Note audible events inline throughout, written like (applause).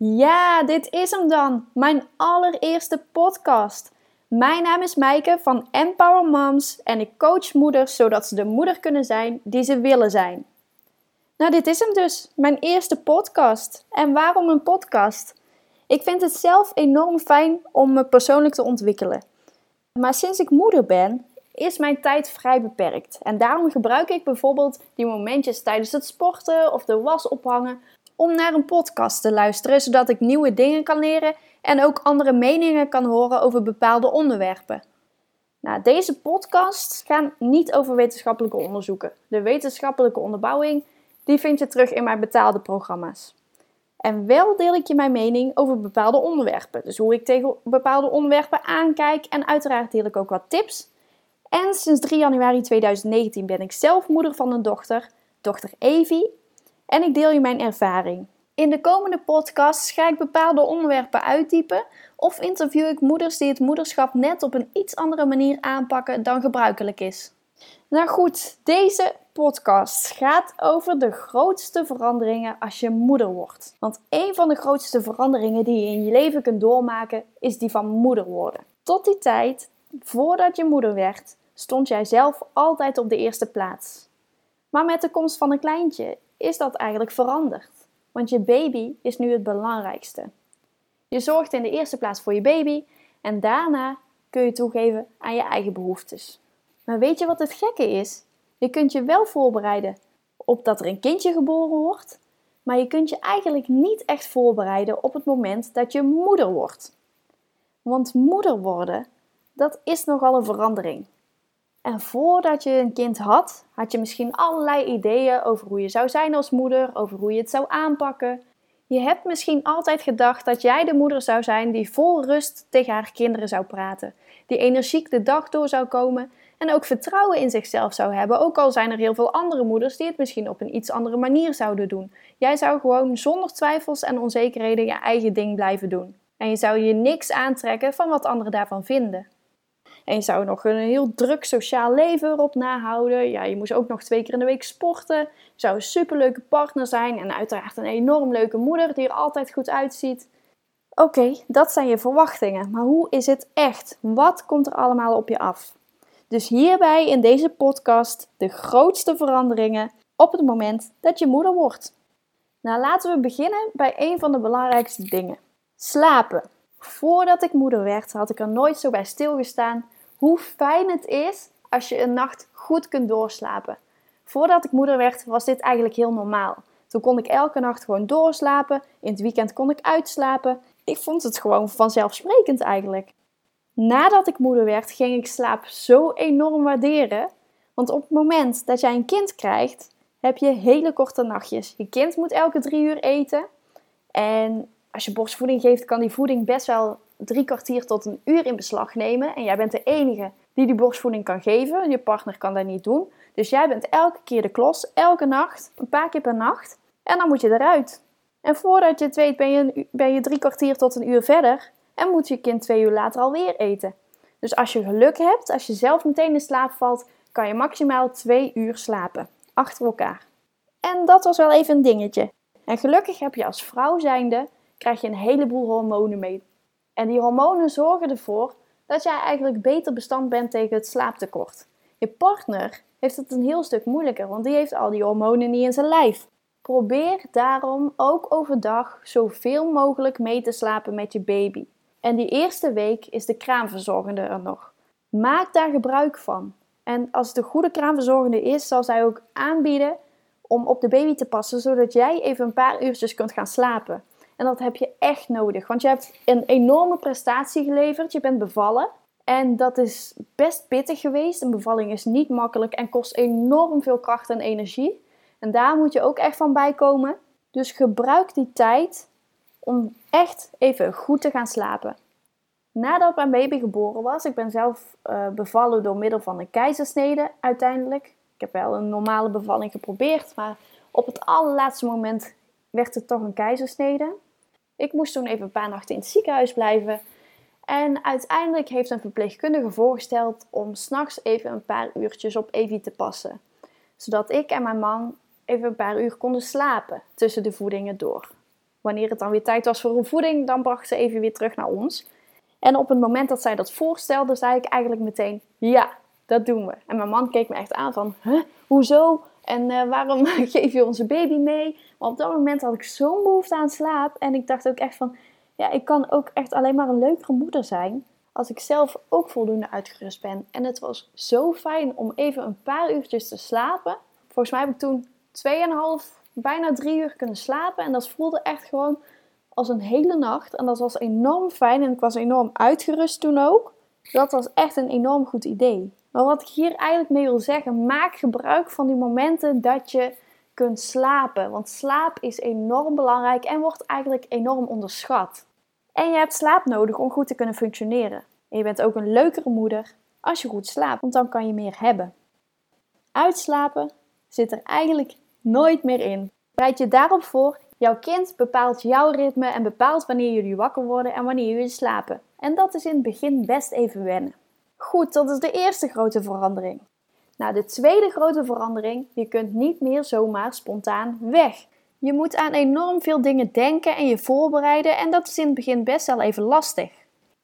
Ja, dit is hem dan. Mijn allereerste podcast. Mijn naam is Maaike van Empower Moms en ik coach moeders zodat ze de moeder kunnen zijn die ze willen zijn. Nou, dit is hem dus, mijn eerste podcast. En waarom een podcast? Ik vind het zelf enorm fijn om me persoonlijk te ontwikkelen. Maar sinds ik moeder ben, is mijn tijd vrij beperkt. En daarom gebruik ik bijvoorbeeld die momentjes tijdens het sporten of de was ophangen om naar een podcast te luisteren, zodat ik nieuwe dingen kan leren en ook andere meningen kan horen over bepaalde onderwerpen. Nou, deze podcasts gaan niet over wetenschappelijke onderzoeken. De wetenschappelijke onderbouwing die vind je terug in mijn betaalde programma's. En wel deel ik je mijn mening over bepaalde onderwerpen. Dus hoe ik tegen bepaalde onderwerpen aankijk. En uiteraard deel ik ook wat tips. En sinds 3 januari 2019 ben ik zelf moeder van een dochter, dochter Evie en ik deel je mijn ervaring. In de komende podcasts ga ik bepaalde onderwerpen uitdiepen of interview ik moeders die het moederschap net op een iets andere manier aanpakken dan gebruikelijk is. Nou goed, deze podcast gaat over de grootste veranderingen als je moeder wordt. Want een van de grootste veranderingen die je in je leven kunt doormaken is die van moeder worden. Tot die tijd, voordat je moeder werd, stond jij zelf altijd op de eerste plaats. Maar met de komst van een kleintje is dat eigenlijk veranderd. Want je baby is nu het belangrijkste. Je zorgt in de eerste plaats voor je baby en daarna kun je toegeven aan je eigen behoeftes. Maar weet je wat het gekke is? Je kunt je wel voorbereiden op dat er een kindje geboren wordt, maar je kunt je eigenlijk niet echt voorbereiden op het moment dat je moeder wordt. Want moeder worden, dat is nogal een verandering. En voordat je een kind had, had je misschien allerlei ideeën over hoe je zou zijn als moeder, over hoe je het zou aanpakken. Je hebt misschien altijd gedacht dat jij de moeder zou zijn die vol rust tegen haar kinderen zou praten, die energiek de dag door zou komen en ook vertrouwen in zichzelf zou hebben, ook al zijn er heel veel andere moeders die het misschien op een iets andere manier zouden doen. Jij zou gewoon zonder twijfels en onzekerheden je eigen ding blijven doen. En je zou je niks aantrekken van wat anderen daarvan vinden. En je zou nog een heel druk sociaal leven erop nahouden. Ja, je moest ook nog twee keer in de week sporten. Je zou een superleuke partner zijn en uiteraard een enorm leuke moeder die er altijd goed uitziet. Oké, dat zijn je verwachtingen, maar hoe is het echt? Wat komt er allemaal op je af? Dus hierbij in deze podcast de grootste veranderingen op het moment dat je moeder wordt. Nou, laten we beginnen bij een van de belangrijkste dingen: slapen. Voordat ik moeder werd, had ik er nooit zo bij stilgestaan hoe fijn het is als je een nacht goed kunt doorslapen. Voordat ik moeder werd, was dit eigenlijk heel normaal. Toen kon ik elke nacht gewoon doorslapen. In het weekend kon ik uitslapen. Ik vond het gewoon vanzelfsprekend eigenlijk. Nadat ik moeder werd, ging ik slaap zo enorm waarderen. Want op het moment dat jij een kind krijgt, heb je hele korte nachtjes. Je kind moet elke drie uur eten. En als je borstvoeding geeft, kan die voeding best wel drie kwartier tot een uur in beslag nemen. En jij bent de enige die die borstvoeding kan geven. Je partner kan dat niet doen. Dus jij bent elke keer de klos, elke nacht, een paar keer per nacht. En dan moet je eruit. En voordat je het weet ben je, ben je drie kwartier tot een uur verder. En moet je kind twee uur later alweer eten. Dus als je geluk hebt, als je zelf meteen in slaap valt, kan je maximaal twee uur slapen. Achter elkaar. En dat was wel even een dingetje. En gelukkig heb je als vrouw zijnde, krijg je een heleboel hormonen mee en die hormonen zorgen ervoor dat jij eigenlijk beter bestand bent tegen het slaaptekort. Je partner heeft het een heel stuk moeilijker, want die heeft al die hormonen niet in zijn lijf. Probeer daarom ook overdag zoveel mogelijk mee te slapen met je baby. En die eerste week is de kraamverzorgende er nog. Maak daar gebruik van. En als het een goede kraamverzorgende is, zal zij ook aanbieden om op de baby te passen, zodat jij even een paar uurtjes kunt gaan slapen. En dat heb je echt nodig, want je hebt een enorme prestatie geleverd. Je bent bevallen. En dat is best pittig geweest. Een bevalling is niet makkelijk en kost enorm veel kracht en energie. En daar moet je ook echt van bijkomen. Dus gebruik die tijd om echt even goed te gaan slapen. Nadat mijn baby geboren was, ik ben zelf uh, bevallen door middel van een keizersnede uiteindelijk. Ik heb wel een normale bevalling geprobeerd, maar op het allerlaatste moment werd het toch een keizersnede. Ik moest toen even een paar nachten in het ziekenhuis blijven. En uiteindelijk heeft een verpleegkundige voorgesteld om s'nachts even een paar uurtjes op Evie te passen. Zodat ik en mijn man even een paar uur konden slapen tussen de voedingen door. wanneer het dan weer tijd was voor een voeding, dan bracht ze even weer terug naar ons. En op het moment dat zij dat voorstelde, zei ik eigenlijk meteen: ja, dat doen we. En mijn man keek me echt aan van: huh, hoezo? En uh, waarom (laughs) geef je onze baby mee? Maar op dat moment had ik zo'n behoefte aan slaap. En ik dacht ook echt van: ja, ik kan ook echt alleen maar een leukere moeder zijn. Als ik zelf ook voldoende uitgerust ben. En het was zo fijn om even een paar uurtjes te slapen. Volgens mij heb ik toen 2,5, bijna drie uur kunnen slapen. En dat voelde echt gewoon als een hele nacht. En dat was enorm fijn. En ik was enorm uitgerust toen ook. Dat was echt een enorm goed idee. Maar wat ik hier eigenlijk mee wil zeggen, maak gebruik van die momenten dat je kunt slapen. Want slaap is enorm belangrijk en wordt eigenlijk enorm onderschat. En je hebt slaap nodig om goed te kunnen functioneren. En je bent ook een leukere moeder als je goed slaapt, want dan kan je meer hebben. Uitslapen zit er eigenlijk nooit meer in. Bereid je daarop voor. Jouw kind bepaalt jouw ritme en bepaalt wanneer jullie wakker worden en wanneer jullie slapen. En dat is in het begin best even wennen. Goed, dat is de eerste grote verandering. Nou, de tweede grote verandering, je kunt niet meer zomaar spontaan weg. Je moet aan enorm veel dingen denken en je voorbereiden en dat is in het begin best wel even lastig.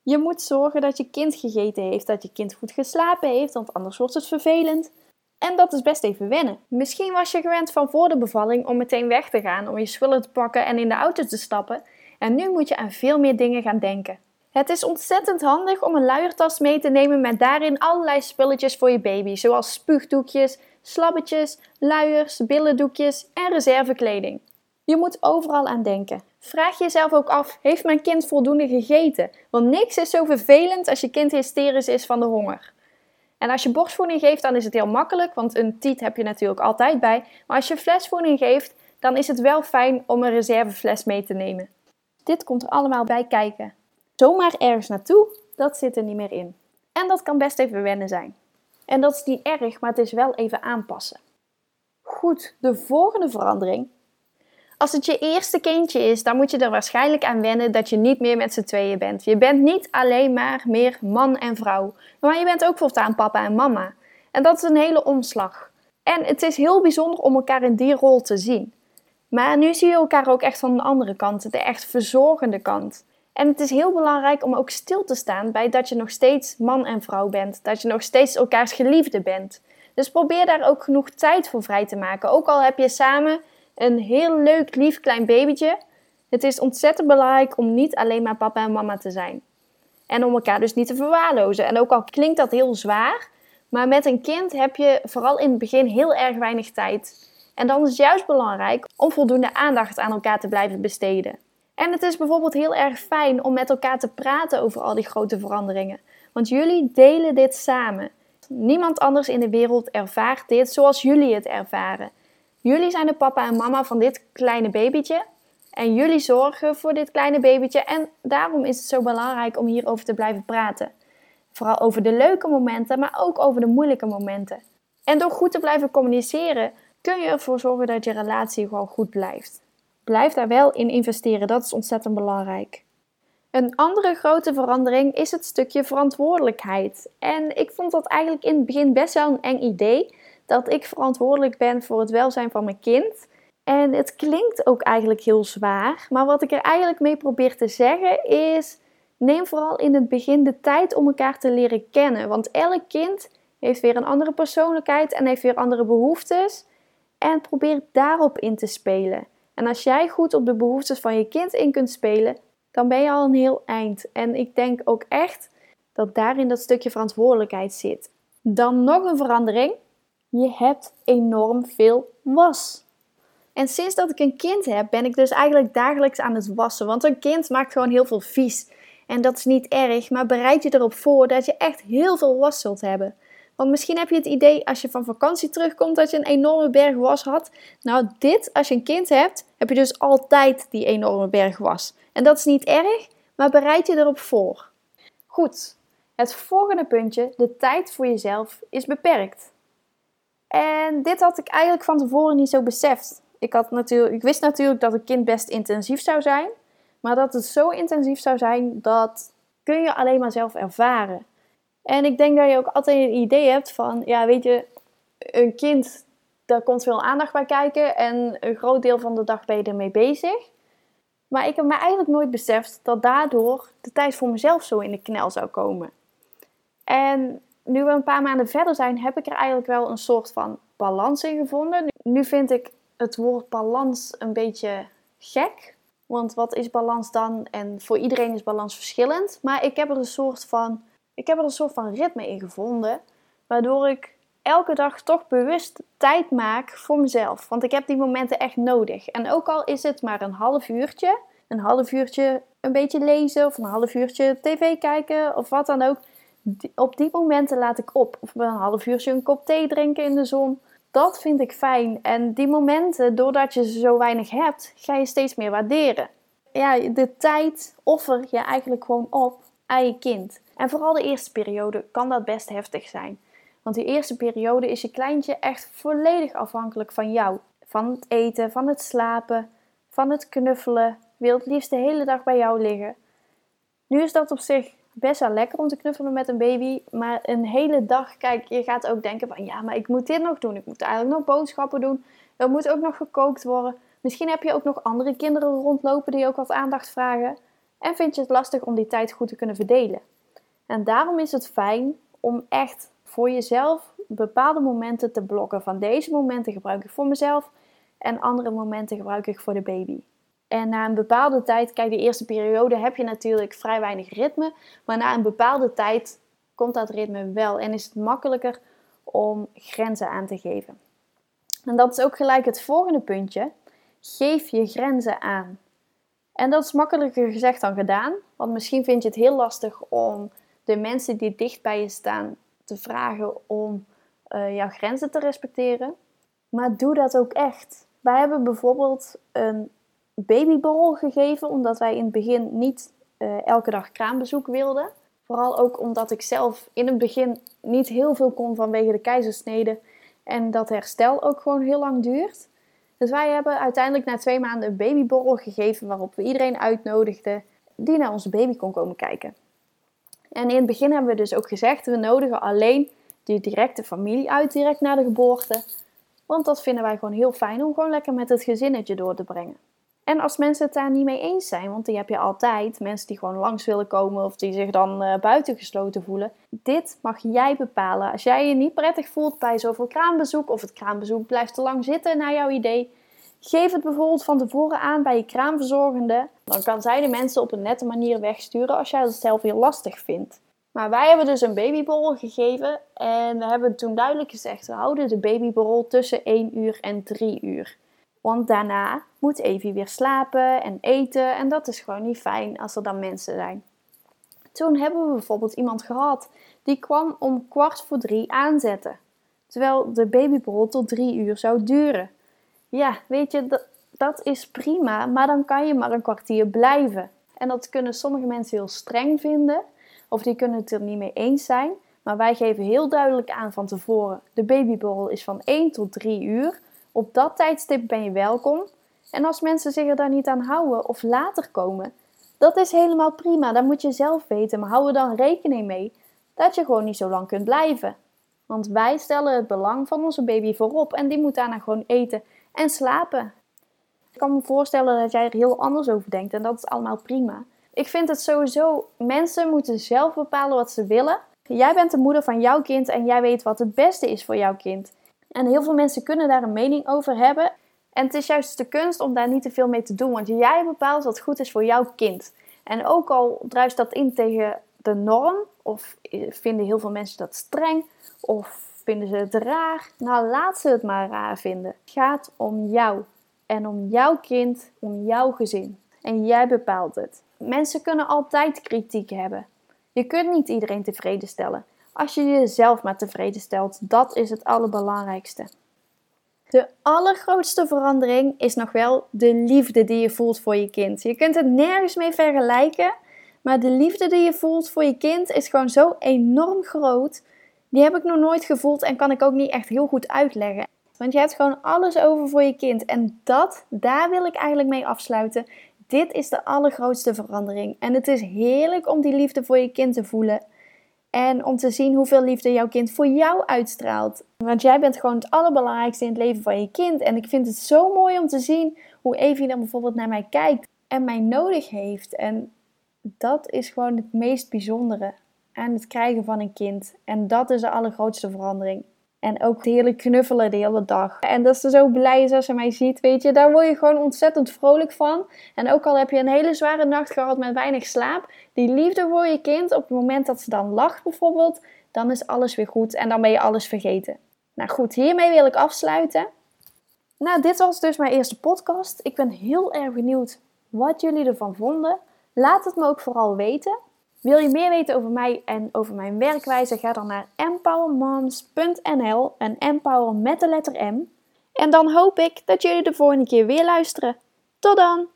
Je moet zorgen dat je kind gegeten heeft, dat je kind goed geslapen heeft, want anders wordt het vervelend. En dat is best even wennen. Misschien was je gewend van voor de bevalling om meteen weg te gaan, om je spullen te pakken en in de auto te stappen. En nu moet je aan veel meer dingen gaan denken. Het is ontzettend handig om een luiertas mee te nemen met daarin allerlei spulletjes voor je baby, zoals spuugdoekjes, slabbetjes, luiers, billendoekjes en reservekleding. Je moet overal aan denken. Vraag jezelf ook af: heeft mijn kind voldoende gegeten? Want niks is zo vervelend als je kind hysterisch is van de honger. En als je borstvoeding geeft, dan is het heel makkelijk, want een tiet heb je natuurlijk altijd bij. Maar als je flesvoeding geeft, dan is het wel fijn om een reservefles mee te nemen. Dit komt er allemaal bij kijken. Zomaar ergens naartoe, dat zit er niet meer in. En dat kan best even wennen zijn. En dat is niet erg, maar het is wel even aanpassen. Goed, de volgende verandering. Als het je eerste kindje is, dan moet je er waarschijnlijk aan wennen dat je niet meer met z'n tweeën bent. Je bent niet alleen maar meer man en vrouw, maar je bent ook voortaan papa en mama. En dat is een hele omslag. En het is heel bijzonder om elkaar in die rol te zien. Maar nu zie je elkaar ook echt van de andere kant, de echt verzorgende kant. En het is heel belangrijk om ook stil te staan bij dat je nog steeds man en vrouw bent. Dat je nog steeds elkaars geliefde bent. Dus probeer daar ook genoeg tijd voor vrij te maken. Ook al heb je samen een heel leuk, lief klein babytje. Het is ontzettend belangrijk om niet alleen maar papa en mama te zijn. En om elkaar dus niet te verwaarlozen. En ook al klinkt dat heel zwaar, maar met een kind heb je vooral in het begin heel erg weinig tijd. En dan is het juist belangrijk om voldoende aandacht aan elkaar te blijven besteden. En het is bijvoorbeeld heel erg fijn om met elkaar te praten over al die grote veranderingen. Want jullie delen dit samen. Niemand anders in de wereld ervaart dit zoals jullie het ervaren. Jullie zijn de papa en mama van dit kleine babytje. En jullie zorgen voor dit kleine babytje. En daarom is het zo belangrijk om hierover te blijven praten. Vooral over de leuke momenten, maar ook over de moeilijke momenten. En door goed te blijven communiceren, kun je ervoor zorgen dat je relatie gewoon goed blijft. Blijf daar wel in investeren, dat is ontzettend belangrijk. Een andere grote verandering is het stukje verantwoordelijkheid. En ik vond dat eigenlijk in het begin best wel een eng idee dat ik verantwoordelijk ben voor het welzijn van mijn kind. En het klinkt ook eigenlijk heel zwaar, maar wat ik er eigenlijk mee probeer te zeggen is: neem vooral in het begin de tijd om elkaar te leren kennen. Want elk kind heeft weer een andere persoonlijkheid en heeft weer andere behoeftes. En probeer daarop in te spelen. En als jij goed op de behoeftes van je kind in kunt spelen, dan ben je al een heel eind. En ik denk ook echt dat daarin dat stukje verantwoordelijkheid zit. Dan nog een verandering. Je hebt enorm veel was. En sinds dat ik een kind heb, ben ik dus eigenlijk dagelijks aan het wassen. Want een kind maakt gewoon heel veel vies. En dat is niet erg, maar bereid je erop voor dat je echt heel veel was zult hebben. Want misschien heb je het idee als je van vakantie terugkomt dat je een enorme berg was had. Nou, dit, als je een kind hebt, heb je dus altijd die enorme berg was. En dat is niet erg, maar bereid je erop voor. Goed, het volgende puntje, de tijd voor jezelf, is beperkt. En dit had ik eigenlijk van tevoren niet zo beseft. Ik, had natuurlijk, ik wist natuurlijk dat een kind best intensief zou zijn. Maar dat het zo intensief zou zijn, dat kun je alleen maar zelf ervaren. En ik denk dat je ook altijd een idee hebt van, ja, weet je, een kind, daar komt veel aandacht bij kijken en een groot deel van de dag ben je ermee bezig. Maar ik heb me eigenlijk nooit beseft dat daardoor de tijd voor mezelf zo in de knel zou komen. En nu we een paar maanden verder zijn, heb ik er eigenlijk wel een soort van balans in gevonden. Nu vind ik het woord balans een beetje gek. Want wat is balans dan? En voor iedereen is balans verschillend. Maar ik heb er een soort van, ik heb er een soort van ritme in gevonden. Waardoor ik elke dag toch bewust tijd maak voor mezelf. Want ik heb die momenten echt nodig. En ook al is het maar een half uurtje, een half uurtje een beetje lezen of een half uurtje tv kijken of wat dan ook. Op die momenten laat ik op. Of een half uurtje een kop thee drinken in de zon. Dat vind ik fijn. En die momenten, doordat je ze zo weinig hebt, ga je steeds meer waarderen. Ja, de tijd offer je eigenlijk gewoon op aan je kind. En vooral de eerste periode kan dat best heftig zijn. Want die eerste periode is je kleintje echt volledig afhankelijk van jou. Van het eten, van het slapen, van het knuffelen. Wil het liefst de hele dag bij jou liggen. Nu is dat op zich best wel lekker om te knuffelen met een baby. Maar een hele dag, kijk, je gaat ook denken van ja, maar ik moet dit nog doen. Ik moet eigenlijk nog boodschappen doen. Er moet ook nog gekookt worden. Misschien heb je ook nog andere kinderen rondlopen die ook wat aandacht vragen. En vind je het lastig om die tijd goed te kunnen verdelen. En daarom is het fijn om echt voor jezelf bepaalde momenten te blokken. Van deze momenten gebruik ik voor mezelf en andere momenten gebruik ik voor de baby. En na een bepaalde tijd, kijk, de eerste periode heb je natuurlijk vrij weinig ritme. Maar na een bepaalde tijd komt dat ritme wel en is het makkelijker om grenzen aan te geven. En dat is ook gelijk het volgende puntje. Geef je grenzen aan. En dat is makkelijker gezegd dan gedaan. Want misschien vind je het heel lastig om de mensen die dicht bij je staan te vragen om uh, jouw grenzen te respecteren. Maar doe dat ook echt. Wij hebben bijvoorbeeld een babyborrel gegeven, omdat wij in het begin niet uh, elke dag kraambezoek wilden. Vooral ook omdat ik zelf in het begin niet heel veel kon vanwege de keizersnede en dat herstel ook gewoon heel lang duurt. Dus wij hebben uiteindelijk na twee maanden een babyborrel gegeven waarop we iedereen uitnodigden die naar onze baby kon komen kijken. En in het begin hebben we dus ook gezegd, we nodigen alleen die directe familie uit direct na de geboorte. Want dat vinden wij gewoon heel fijn om gewoon lekker met het gezinnetje door te brengen. En als mensen het daar niet mee eens zijn, want die heb je altijd, mensen die gewoon langs willen komen of die zich dan uh, buitengesloten voelen. Dit mag jij bepalen. Als jij je niet prettig voelt bij zoveel kraambezoek of het kraambezoek blijft te lang zitten naar jouw idee, geef het bijvoorbeeld van tevoren aan bij je kraamverzorgende. Dan kan zij de mensen op een nette manier wegsturen als jij het zelf heel lastig vindt. Maar wij hebben dus een babyborrel gegeven en we hebben toen duidelijk gezegd: we houden de babyborrel tussen 1 uur en 3 uur. Want daarna moet Evie weer slapen en eten en dat is gewoon niet fijn als er dan mensen zijn. Toen hebben we bijvoorbeeld iemand gehad die kwam om kwart voor drie aanzetten. Terwijl de babyborrel tot drie uur zou duren. Ja, weet je, dat, is prima, maar dan kan je maar een kwartier blijven. En dat kunnen sommige mensen heel streng vinden, of die kunnen het er niet mee eens zijn. Maar wij geven heel duidelijk aan van tevoren: de babyborrel is van 1 tot 3 uur. Op dat tijdstip ben je welkom. En als mensen zich er daar niet aan houden of later komen, dat is helemaal prima. Dat moet je zelf weten. Maar hou er dan rekening mee dat je gewoon niet zo lang kunt blijven. Want wij stellen het belang van onze baby voorop en die moet daarna gewoon eten en slapen. Ik kan me voorstellen dat jij er heel anders over denkt en dat is allemaal prima. Ik vind het sowieso, mensen moeten zelf bepalen wat ze willen. Jij bent de moeder van jouw kind en jij weet wat het beste is voor jouw kind. En heel veel mensen kunnen daar een mening over hebben. En het is juist de kunst om daar niet te veel mee te doen, want jij bepaalt wat goed is voor jouw kind. En ook al druist dat in tegen de norm, of vinden heel veel mensen dat streng, of vinden ze het raar, nou laat ze het maar raar vinden. Het gaat om jou en om jouw kind, om jouw gezin. En jij bepaalt het. Mensen kunnen altijd kritiek hebben. Je kunt niet iedereen tevreden stellen. Als je jezelf maar tevreden stelt, dat is het allerbelangrijkste. De allergrootste verandering is nog wel de liefde die je voelt voor je kind. Je kunt het nergens mee vergelijken, maar de liefde die je voelt voor je kind is gewoon zo enorm groot. Die heb ik nog nooit gevoeld en kan ik ook niet echt heel goed uitleggen. Want je hebt gewoon alles over voor je kind. En dat, daar wil ik eigenlijk mee afsluiten. Dit is de allergrootste verandering. En het is heerlijk om die liefde voor je kind te voelen. En om te zien hoeveel liefde jouw kind voor jou uitstraalt. Want jij bent gewoon het allerbelangrijkste in het leven van je kind. En ik vind het zo mooi om te zien hoe Evie dan bijvoorbeeld naar mij kijkt. en mij nodig heeft. En dat is gewoon het meest bijzondere aan het krijgen van een kind. En dat is de allergrootste verandering. En ook heerlijk knuffelen de hele dag. En dat ze zo blij is als ze mij ziet, weet je. Daar word je gewoon ontzettend vrolijk van. En ook al heb je een hele zware nacht gehad met weinig slaap. Die liefde voor je kind, op het moment dat ze dan lacht bijvoorbeeld. Dan is alles weer goed en dan ben je alles vergeten. Nou goed, hiermee wil ik afsluiten. Nou, dit was dus mijn eerste podcast. Ik ben heel erg benieuwd wat jullie ervan vonden. Laat het me ook vooral weten. Wil je meer weten over mij en over mijn werkwijze? Ga dan naar empowermoms.nl en empower met de letter M. En dan hoop ik dat jullie de volgende keer weer luisteren. Tot dan!